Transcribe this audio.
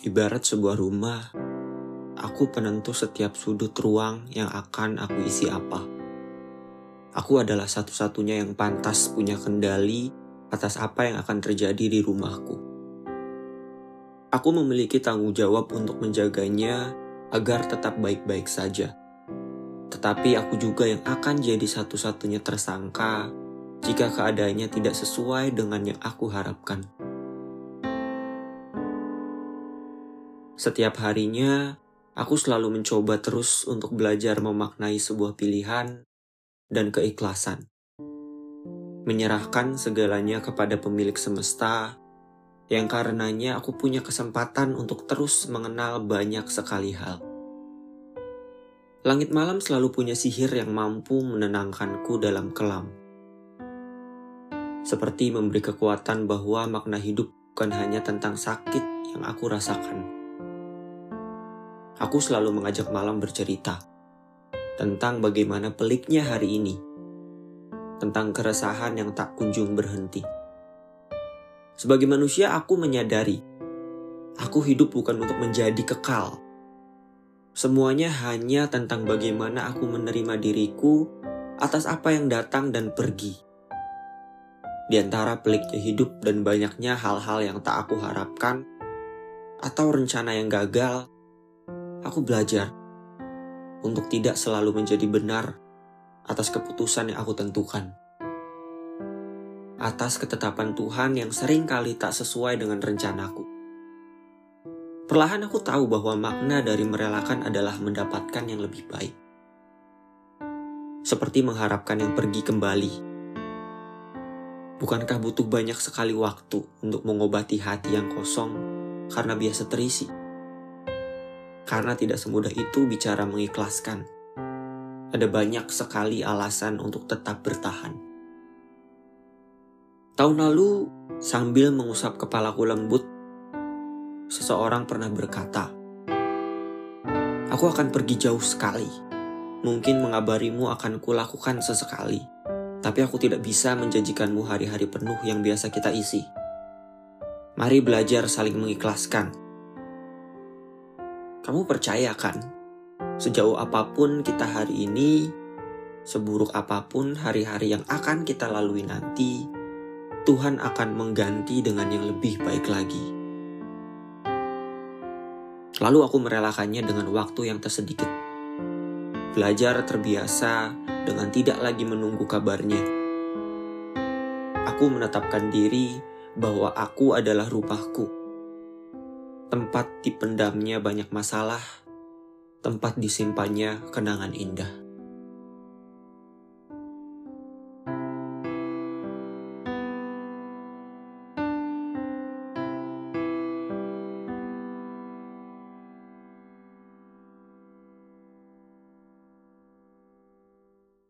Ibarat sebuah rumah, aku penentu setiap sudut ruang yang akan aku isi apa. Aku adalah satu-satunya yang pantas punya kendali atas apa yang akan terjadi di rumahku. Aku memiliki tanggung jawab untuk menjaganya agar tetap baik-baik saja. Tetapi aku juga yang akan jadi satu-satunya tersangka jika keadaannya tidak sesuai dengan yang aku harapkan. Setiap harinya, aku selalu mencoba terus untuk belajar memaknai sebuah pilihan dan keikhlasan. Menyerahkan segalanya kepada pemilik semesta, yang karenanya aku punya kesempatan untuk terus mengenal banyak sekali hal. Langit malam selalu punya sihir yang mampu menenangkanku dalam kelam. Seperti memberi kekuatan bahwa makna hidup bukan hanya tentang sakit yang aku rasakan aku selalu mengajak malam bercerita tentang bagaimana peliknya hari ini, tentang keresahan yang tak kunjung berhenti. Sebagai manusia, aku menyadari aku hidup bukan untuk menjadi kekal. Semuanya hanya tentang bagaimana aku menerima diriku atas apa yang datang dan pergi. Di antara peliknya hidup dan banyaknya hal-hal yang tak aku harapkan, atau rencana yang gagal, aku belajar untuk tidak selalu menjadi benar atas keputusan yang aku tentukan. Atas ketetapan Tuhan yang sering kali tak sesuai dengan rencanaku. Perlahan aku tahu bahwa makna dari merelakan adalah mendapatkan yang lebih baik. Seperti mengharapkan yang pergi kembali. Bukankah butuh banyak sekali waktu untuk mengobati hati yang kosong karena biasa terisi? Karena tidak semudah itu bicara mengikhlaskan. Ada banyak sekali alasan untuk tetap bertahan. Tahun lalu, sambil mengusap kepalaku lembut, seseorang pernah berkata, Aku akan pergi jauh sekali. Mungkin mengabarimu akan kulakukan sesekali, tapi aku tidak bisa menjanjikanmu hari-hari penuh yang biasa kita isi. Mari belajar saling mengikhlaskan kamu percaya kan? Sejauh apa pun kita hari ini, seburuk apa pun hari-hari yang akan kita lalui nanti, Tuhan akan mengganti dengan yang lebih baik lagi. Lalu aku merelakannya dengan waktu yang tersedikit. Belajar terbiasa dengan tidak lagi menunggu kabarnya. Aku menetapkan diri bahwa aku adalah rumahku tempat dipendamnya banyak masalah, tempat disimpannya kenangan indah.